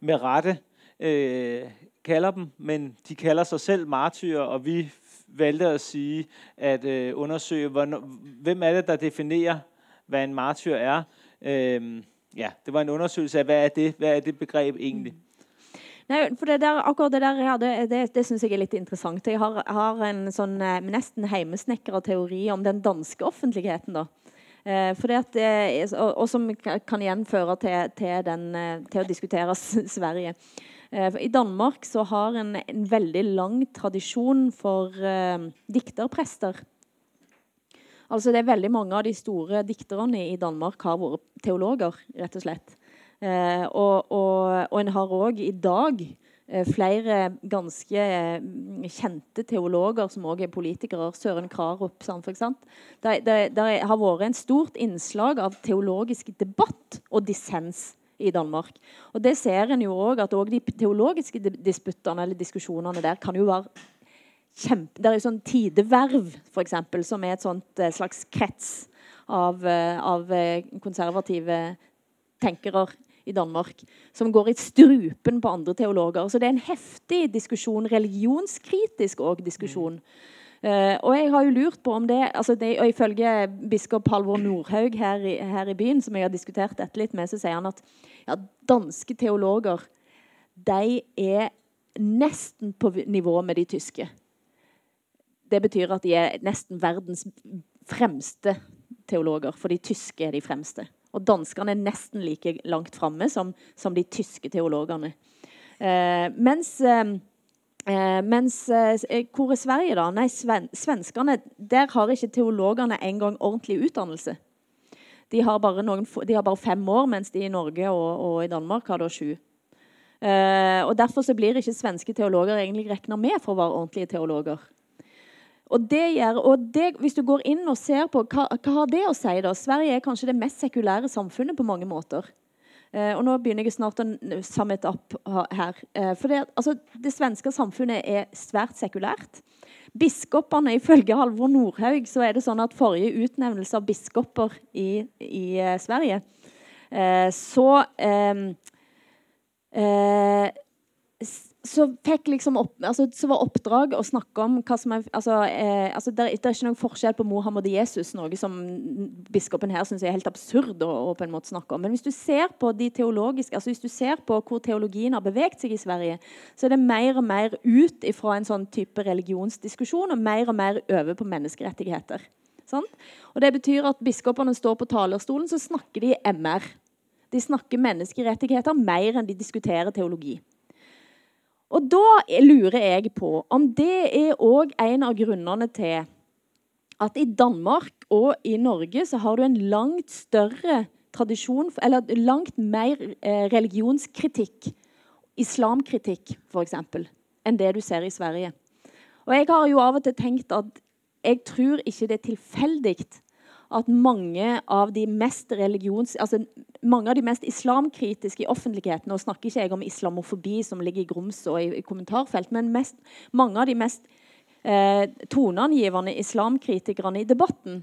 med rette øh, kalder dem, men de kalder sig selv martyrer, og vi valgte at sige, at øh, undersøge, hvornår, hvem er det, der definerer, hvad en martyr er. Øhm, ja, det var en undersøkelse av hva er det, hva er det begreb egentlig? Mm. Nei, for det der, akkurat det der ja, det, det, det syns jeg er litt interessant. Jeg har, har en sånn eh, nesten heimesnekra teori om den danske offentligheten. da. Eh, at, eh, og, og, som kan igjen føre til, til, den, til å diskutere Sverige. Eh, I Danmark så har en en veldig lang tradisjon for eh, dikterprester. Altså det er veldig Mange av de store dikterne i Danmark har vært teologer, rett og slett. Eh, og, og, og, en har òg i dag uh, flere ganske kjente teologer som òg er politikere. Søren Krarup. Sånn, det, det, det har vært en stort innslag av teologisk debatt og dissens i Danmark. Og det ser en jo òg at også de teologiske disputtene eller diskusjonene der kan jo være kjempe... Det er jo sånn Tideverv, f.eks., som er et sånt eh, slags krets av, eh, av eh, konservative tenkere i Danmark som går i strupen på andre teologer. Så det er en heftig diskusjon, religionskritisk òg diskusjon. Uh, og jeg har jo lurt på om det, altså det og Ifølge biskop Halvor Nordhaug her i, her i, byen, som jeg har diskutert dette litt med, så sier han at ja, danske teologer de er nesten på nivå med de tyske. Det betyr at de er nesten verdens fremste teologer, for de tyske er de fremste. Og danskene er nesten like langt framme som, som, de tyske teologene. Eh, mens uh, Eh, mens eh, eh, hvor er Sverige, da? Nei, sven svenskene Der har ikke teologene engang ordentlig utdannelse. De har, noen, de har bare fem år, mens de i Norge og, og i Danmark har da sju. Eh, og Derfor så blir ikke svenske teologer egentlig regna med for å være ordentlige teologer. Og det gjør, og det, Hvis du går inn og ser på hva, hva har det å si, da? Sverige er kanskje det mest sekulære samfunnet på mange måter. Eh, og nå begynner jeg snart å summe opp her. Eh, for det, altså, det, svenske samfunnet er svært sekulært. Biskopene, Ifølge Halvor Nordhaug så er det sånn at forrige utnevnelse av biskoper i, i eh, Sverige uh, Så uh, så, liksom opp, altså, så var oppdrag å snakke om hva som er altså, eh, altså det, er, ikke noen forskjell på Mohammed og Jesus, noe som biskopen her syns er helt absurd å, å, på en måte snakke om. Men hvis du ser på de teologiske, altså hvis du ser på hvor teologien har beveget seg i Sverige, så er det mer og mer ut fra en sånn type religionsdiskusjon og mer og mer over på menneskerettigheter. Sant? Og Det betyr at biskopene står på talerstolen, så snakker de MR. De snakker menneskerettigheter mer enn de diskuterer teologi. Og da lurer jeg på om det er òg en av grunnene til at i Danmark og i Norge så har du en langt større tradisjon, eller langt mer eh, religionskritikk, islamkritikk f.eks., enn det du ser i Sverige. Og jeg har jo av og til tenkt at jeg tror ikke det er tilfeldig at mange av de mest religions... Altså, mange av de mest islamkritiske i offentligheten Nå snakker ikke jeg om islamofobi som ligger i grums og i, i kommentarfelt, men mest, mange av de mest eh, toneangivende islamkritikerne i debatten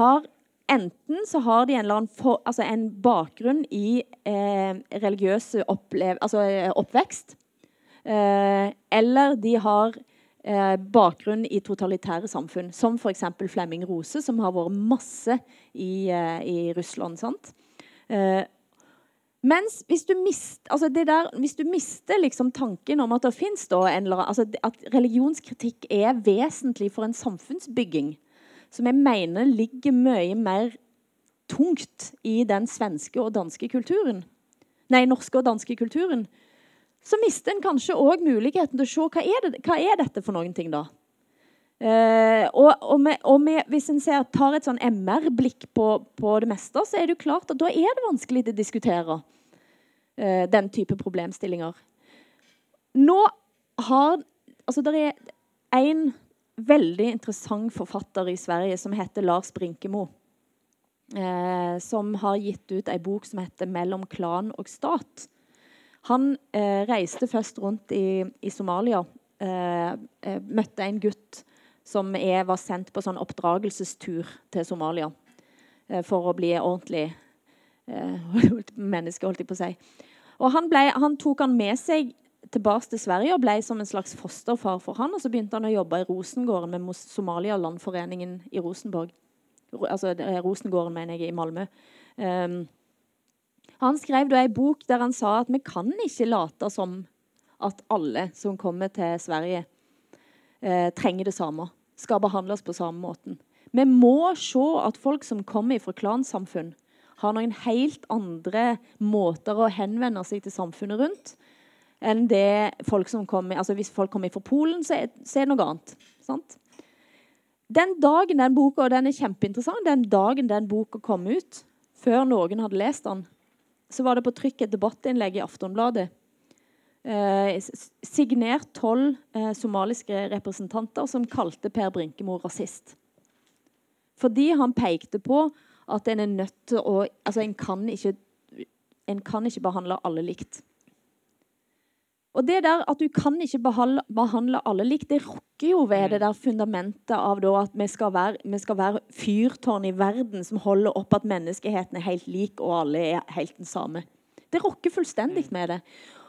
har Enten så har de en, for, altså en bakgrunn i eh, religiøs altså, oppvekst, eh, eller de har eh, bakgrunn i totalitære samfunn, som f.eks. Flemming Rose, som har vært masse i, eh, i Russland. Eh, mens hvis du, mist, altså der, hvis du mister liksom tanken om at det fins altså At religionskritikk er vesentlig for en samfunnsbygging, som jeg mener ligger mye mer tungt i den svenske og danske kulturen, nei, norske og danske kulturen, så mister en kanskje òg muligheten til å se hva er, det, hva er dette for noen ting, da. Uh, og, og, med, og med, hvis en ser, tar et sånn MR-blikk på, på, det meste, så er det jo klart at da er det vanskelig å diskutere uh, den type problemstillinger. Nå har Altså, det er en veldig interessant forfatter i Sverige som heter Lars Brinkemo. Uh, som har gitt ut ei bok som heter 'Mellom klan og stat'. Han eh, reiste først rundt i, i Somalia. Eh, eh, møtte en gutt som er, var sendt på sånn oppdragelsestur til Somalia eh, for å bli ordentlig eh, menneske, holdt jeg på å si. Og han, ble, han tok han med seg tilbake til Sverige og ble som en slags fosterfar for han. Og så begynte han å jobbe i Rosengården med Somalia-landforeningen i Rosenborg. Altså Rosengården, mener jeg, i Malmö. Um, han skrev da ei bok der han sa at vi kan ikke late som at alle som kommer til Sverige, eh, trenger det samme. Skal behandles på samme måten. Vi må se at folk som kommer fra klansamfunn, har noen helt andre måter å henvende seg til samfunnet rundt enn det folk som kommer altså Hvis folk kommer fra Polen, så er, så er det noe annet. Sant? Den dagen den boka, og den er kjempeinteressant, den dagen den boka kom ut, før noen hadde lest den, så var det på trykk et debattinnlegg i Aftonbladet. Eh, signert tolv eh, somaliske representanter som kalte Per Brinkemo rasist. Fordi han pekte på at en er nødt til å Altså, en kan ikke, en kan ikke behandle alle likt. Og det der at du kan ikke behandle, behandle alle likt, det rokker jo ved det der fundamentet av at vi skal, være, vi skal være fyrtårn i verden som holder opp at menneskeheten er helt lik, og alle er helt den samme. Det rokker fullstendig med det.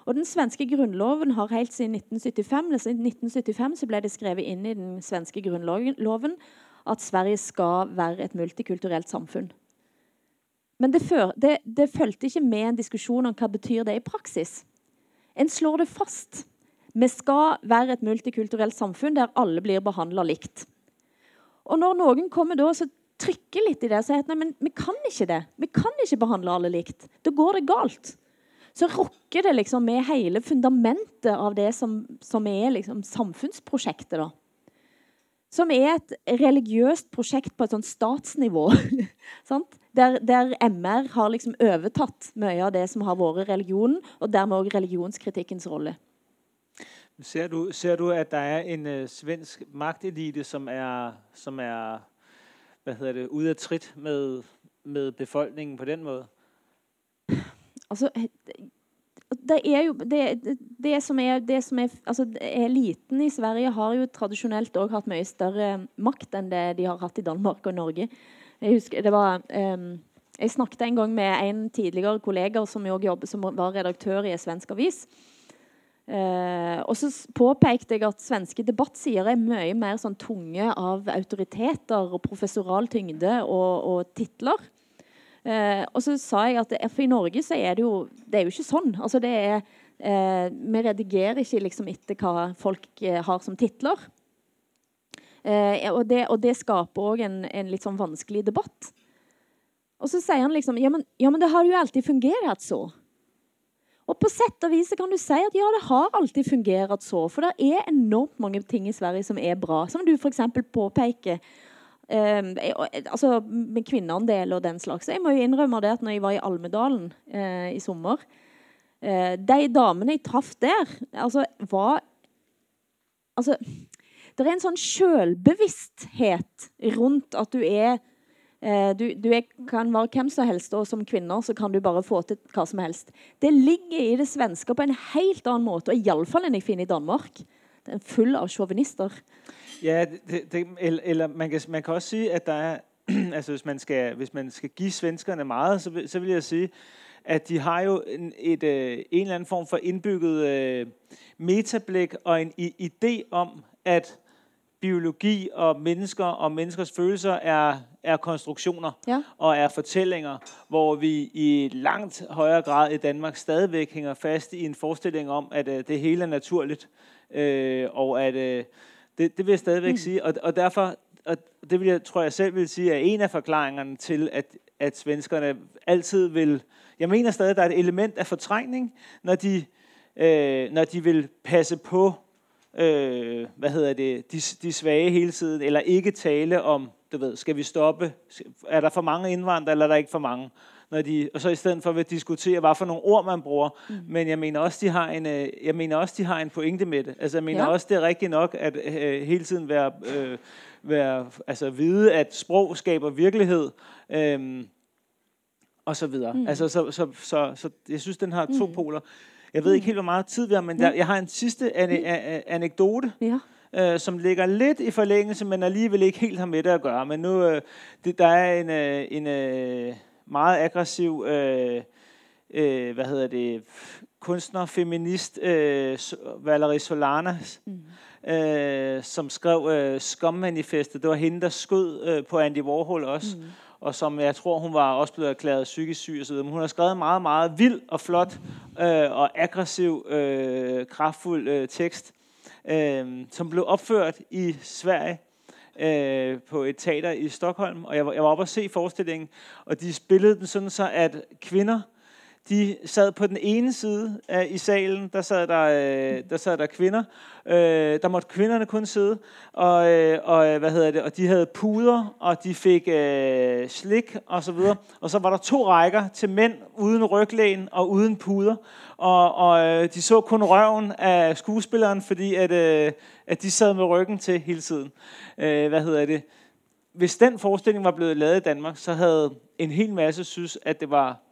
Og Den svenske grunnloven har helt siden 1975 siden 1975 så ble det skrevet inn i den svenske grunnloven at Sverige skal være et multikulturelt samfunn. Men det, før, det, det fulgte ikke med en diskusjon om hva betyr det i praksis. En slår det fast. Vi skal være et multikulturelt samfunn der alle blir behandla likt. Og når noen kommer da og trykker litt i det, så heter det men vi kan ikke det. Vi kan ikke behandle alle likt. Da går det galt. Så rokker det liksom med hele fundamentet av det som, som er liksom samfunnsprosjektet. da. Som er et religiøst prosjekt på et sånt statsnivå. Der, der, MR har liksom overtatt mye av det som har vært religionen, og dermed òg religionskritikkens rolle. Ser du, ser du, at det er en uh, svensk maktelite som er, som er hva heter det, ute av tritt med, med, befolkningen på den måten? Altså, det er jo det, det som er, det som er altså, Eliten i Sverige har jo tradisjonelt òg hatt mye større makt enn det de har hatt i Danmark og Norge. Jeg husker det var um, jeg snakket en gang med en tidligere kollega som, jobbet, som var redaktør i en svensk avis. Eh, og så påpekte jeg at svenske debattsider er mye mer sånn tunge av autoriteter og professoral tyngde og, og titler. Eh, og så sa jeg at for i Norge så er det jo det er jo ikke sånn. Altså det er, eh, vi redigerer ikke liksom etter hva folk eh, har som titler. Eh, og, det, og, det, skaper òg en, en, litt sånn vanskelig debatt. Og så sier han liksom ja men, ja, men det har jo alltid fungert så. Og på sett og vis kan du si at ja, det har alltid fungert så. For det er enormt mange ting i Sverige som er bra. Som du f.eks. påpeker. Eh, altså med kvinneandel og den slags. Jeg må jo innrømme det at når jeg var i Almedalen eh, i sommer eh, De damene jeg traff der, altså var Altså Det er en sånn sjølbevissthet rundt at du er Eh, du, du er, kan være hvem som helst, og som kvinner så kan du bare få til hva som helst. Det ligger i det svenske på en helt annen måte, og iallfall enn jeg finner i Danmark. Den er full av sjåvinister. Ja, det, det, eller man kan, man kan, også si at der er altså hvis man skal, hvis man skal give svenskerne meget, så, så vil jeg si at de har jo en, et, øh, en eller annen form for innbygget uh, metablikk og en idé om at biologi og mennesker og menneskers følelser er, er konstruksjoner ja. og er fortellinger, hvor vi i langt høyere grad i Danmark stadigvæk hænger fast i en forestilling om, at uh, det hele er naturligt. Uh, og at øh, det, det vil jeg stadigvæk mm. sige. Og, og derfor, og det vil jeg, tror jeg selv vil sige, er en af forklaringerne til, at, at svenskerne altid vil... Jeg mener stadig, at der er et element af fortrængning, når de, øh, når de vil passe på øh, hvad hedder det, de, de svage hele tiden, eller ikke tale om, du ved, skal vi stoppe, er der for mange indvandrere, eller er der ikke for mange? Når de, og så i stedet for vil diskutere, hvad for nogle ord man bruger. Mm. Men jeg mener også, de har en, øh, jeg mener også, de har en pointe med det. Altså jeg mener ja. også, det er rigtigt nok, at øh, hele tiden være, øh, være, altså vide, at sprog skaber virkelighed. Øh, og så videre. Mm. Altså, så, så, så, så jeg synes, den har to mm. poler. Jeg ved ikke helt, hvor meget tid vi har, men der, jeg har en sidste ane anekdote. Ja. Øh, som ligger lidt i forlængelse, men alligevel ikke helt har med det at gøre. Men nu, øh, det, der er en, øh, en øh, meget aggressiv, øh, øh, hvad hedder det, kunstner, feminist, øh, Valerie Solana, mm. øh, som skrev øh, Skum-manifestet. Det var hende, der skød øh, på Andy Warhol også. Mm og som jeg tror, hun var også blevet erklæret psykisk syg osv. Men hun har skrevet meget, meget vild og flot øh, og aggressiv, øh, kraftfuld øh, tekst, øh, som blev opført i Sverige øh, på et teater i Stockholm. Og jeg var, jeg var oppe og se forestillingen, og de spillede den sådan så, at kvinder de sad på den ene side af, i salen, der sad der, øh, der, sad der kvinder. Øh, der måtte kvinderne kun sidde, og, øh, og, hvad hedder det, og de havde puder, og de fik øh, slik og så videre. Og så var der to rækker til mænd uden ryglæn og uden puder. Og, og øh, de så kun røven af skuespilleren, fordi at, øh, at de sad med ryggen til hele tiden. Øh, hvad hedder det? Hvis den forestilling var blevet lavet i Danmark, så havde en hel masse synes, at det var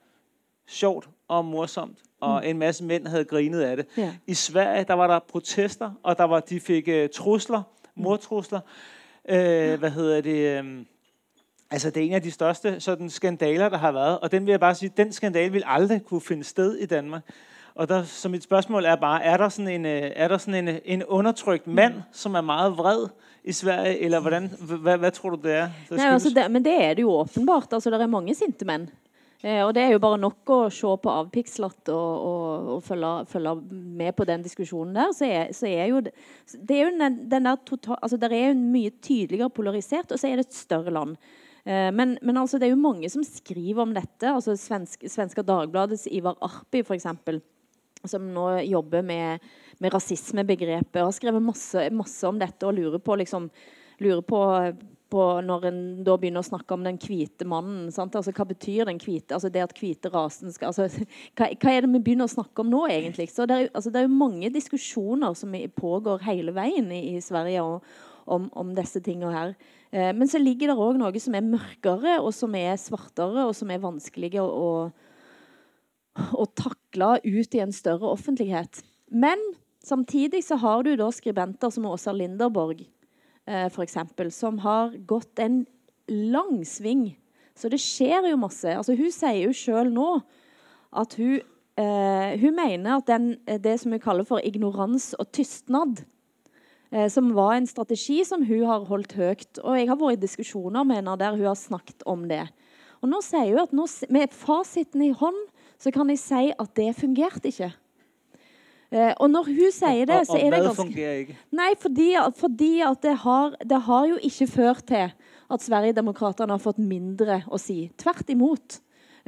sjovt og morsomt, og mm. en masse mænd havde grinet af det. Ja. I Sverige, der var der protester, og der var, de fik uh, trusler, mm. mortrusler. Uh, ja. Hvad hedder det? Um, altså, det er en af de største sådan, skandaler, der har været. Og den vil jeg bare sige, den skandal vil aldrig kunne finde sted i Danmark. Og der, så mit spørgsmål er bare, er der sådan en, øh, er der sådan en, en undertrykt mand, mm. som er meget vred i Sverige, eller hvordan, hvad, hvad tror du det er? Nej, altså det, men det er det jo åpenbart. Altså, det er mange sinte mænd. Eh, og det er jo bare nok å se på avpikslete og, og, og følge, følge, med på den diskusjonen der. Så er, så er jo det, det er jo den, den der total, altså Der er jo mye tydeligere polarisert, og så er det et større land. Eh, men, men altså, det er jo mange som skriver om dette. altså Svensk, Svenska Dagbladets Ivar Arpi, f.eks., som nå jobber med, med rasismebegrepet, har skrevet masse, masse om dette og lurer på liksom lurer på på når en da begynner å snakke om den hvite mannen. Altså, hva betyr den hvite? Altså, det at hvite rasen skal altså, hva, hva, er det vi begynner å snakke om nå, egentlig? Så det er, altså, det er jo mange diskusjoner som pågår hele veien i, i Sverige og, om, om, disse tingene her. Eh, men så ligger det òg noe som er mørkere, og som er svartere, og som er vanskelig å, å, å takle ut i en større offentlighet. Men samtidig så har du da skribenter som Åsa Linderborg eh, eksempel, som har gått en lang sving. Så det skjer jo masse. Altså, hun sier jo sjøl nå at hun eh, hun mener at den, det som hun kaller for ignorans og tystnad, eh, som var en strategi som hun har holdt høyt. Og jeg har vært i diskusjoner med henne der hun har snakket om det. Og nå sier hun at nå, med fasiten i hånd så kan jeg si at det fungerte ikke. Eh, og når hun sier det, så er det ganske? Nei, fordi, fordi at det har, det har jo ikke ført til at Sverigedemokraterna har fått mindre å si. Tvert imot.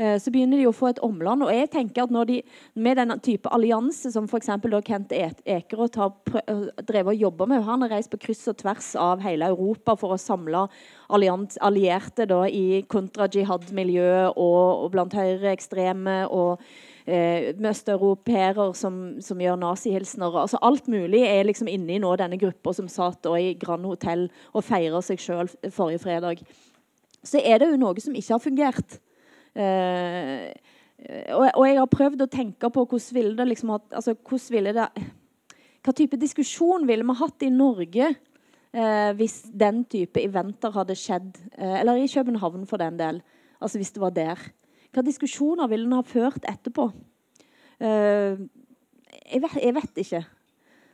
Eh, så begynner de å få et omland. Og jeg tenker at når de, Med den type allianse som f.eks. Kent e- Ekeroth har drevet og jobba med Han har reist på kryss og tvers av hele Europa for å samle allierte da, i kontra-jihad-miljø og, og, blant høyreekstreme. og eh, østeuropeere som, som, gjør nazihilsener. Altså, alt mulig er liksom inne i nå denne gruppa som satt i Grand Hotell og feira seg sjøl forrige fredag. Så er det jo noe som ikke har fungert. Eh, og, og, jeg har prøvd å tenke på hvordan ville det liksom hatt, altså, hvordan ville det Hva type diskusjon ville vi hatt i Norge eh, hvis den type eventer hadde skjedd eh, Eller i København, for den del. Altså hvis det var der. Hva diskusjoner ville en ha ført etterpå? Uh, jeg, vet, jeg, vet, ikke.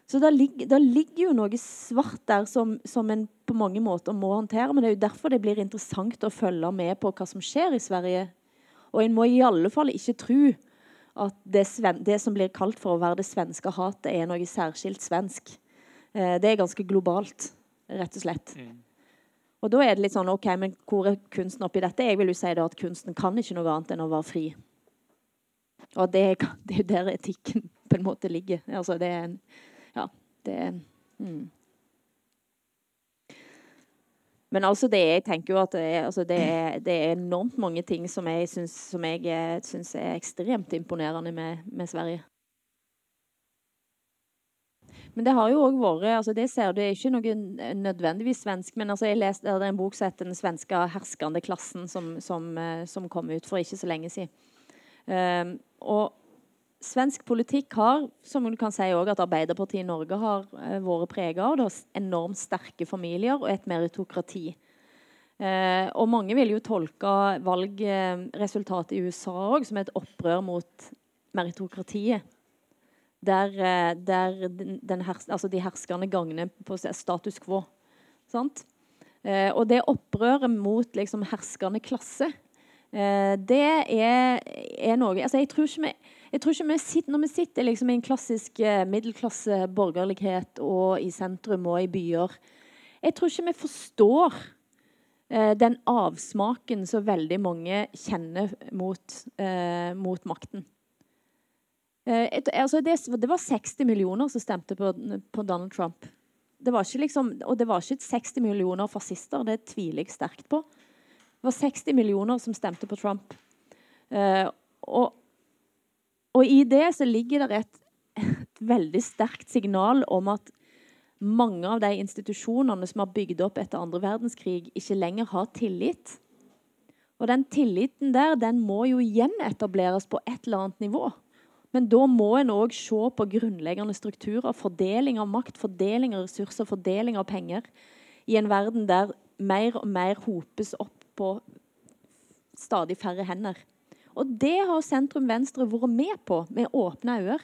Så det ligger, ligger, jo noe svart der som, som, en på mange måter må håndtere. Men det er jo derfor det blir interessant å følge med på hva som skjer i Sverige. Og en må i alle fall ikke tro at det, det som blir kalt for å være det svenske hatet, er noe særskilt svensk. Uh, det er ganske globalt, rett og slett. Mm. Og da er det litt sånn OK, men hvor er kunsten oppi dette? Jeg vil jo si at kunsten kan ikke noe annet enn å være fri. Og det, det er jo der etikken på en måte ligger. Altså det er Ja, det er mm. Men altså det, jeg tenker jo at det er, altså det, er, det er, enormt mange ting som jeg syns er ekstremt imponerende med, med Sverige. Men det har jo òg vært altså Det ser du, er ikke noe nødvendigvis svensk, men altså jeg leste det en bok som heter 'Den svenske herskende klassen', som, som, eh, som, kom ut for ikke så lenge siden. Um, og svensk politikk har, som du kan si også, at Arbeiderpartiet i Norge har uh, vært prega av. Det har enormt sterke familier og et meritokrati. Uh, og mange vil jo tolke valgresultatet i USA òg som et opprør mot meritokratiet der, eh, der hers, altså de herskende gangene på status quo. Eh, og det opprøret mot liksom, herskende klasse, eh, det er, er, noe altså, jeg, tror vi, jeg tror ikke vi sitter, Når vi sitter liksom, i en klassisk eh, middelklasse borgerlighet og i sentrum og i byer Jeg tror ikke vi forstår eh, den avsmaken som veldig mange kjenner mot, eh, mot makten. Eh, et, altså det, det, var 60 millioner som stemte på, på Donald Trump. Det liksom, og det var ikke 60 millioner fascister. Det tviler jeg sterkt på. Det var 60 millioner som stemte på Trump. Uh, og, og, i det så ligger det et, et, veldig sterkt signal om at mange av de institusjonene som har bygd opp etter andre verdenskrig, ikke lenger har tillit. Og den tilliten der, den må jo gjenetableres på et eller annet nivå. Men da må en òg se på grunnleggende strukturer. Fordeling av makt, fordeling av ressurser, fordeling av penger. I en verden der mer og mer hopes opp på stadig færre hender. Og det har sentrum-venstre vært med på med åpne øyne.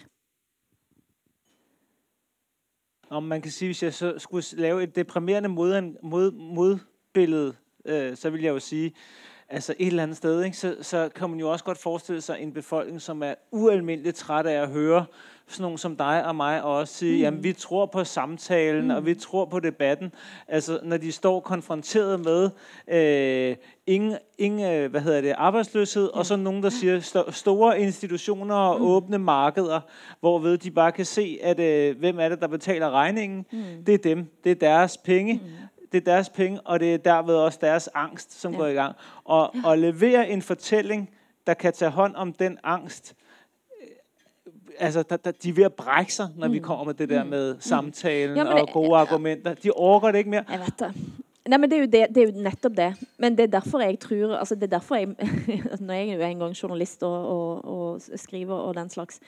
Om man kan si, Hvis jeg så skulle lage et deprimerende modbillede, mod, mod øh, så vil jeg jo si altså et eller andet sted, ikke? Så, så kan man jo også godt forestille sig en befolkning, som er ualmindeligt træt af at høre sådan nogen som dig og mig og også sige, mm. jamen vi tror på samtalen, mm. og vi tror på debatten. Altså når de står konfronteret med øh, ingen, ingen øh, hvad hedder det, arbejdsløshed, mm. og så nogen, der siger st- store institutioner og mm. åbne markeder, hvorved de bare kan se, at øh, hvem er det, der betaler regningen? Mm. Det er dem. Det er deres penge. Mm det er deres penge, og det er derved også deres angst, som ja. går i gang. Og ja. at levere en fortelling, der kan ta hånd om den angst, øh, altså, der, der, de er ved at brække sig, når mm. vi kommer med det der mm. med mm. samtalen ja, og gode argumenter. De orker det ikke mere. Jeg vet det. Nei, men det er, jo det, det er jo nettopp det. Men det er derfor jeg tror altså det er derfor jeg, Når jeg er en gang journalist og, og, og skriver og den slags,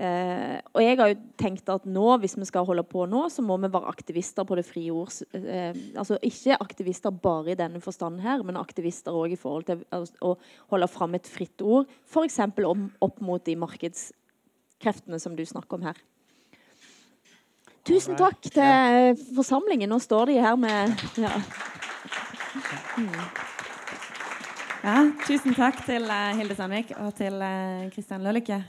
Eh, og jeg har jo tenkt at nå, hvis vi skal holde på nå, så må vi være aktivister på det frie ord. Eh, altså ikke aktivister bare i denne forstanden her, men aktivister òg i forhold til å holde fram et fritt ord. F.eks. opp mot de markedskreftene som du snakker om her. Tusen takk til forsamlingen. Nå står de her med ja. Mm. ja tusen takk til Hilde Sandvik og til Kristian Lølykke.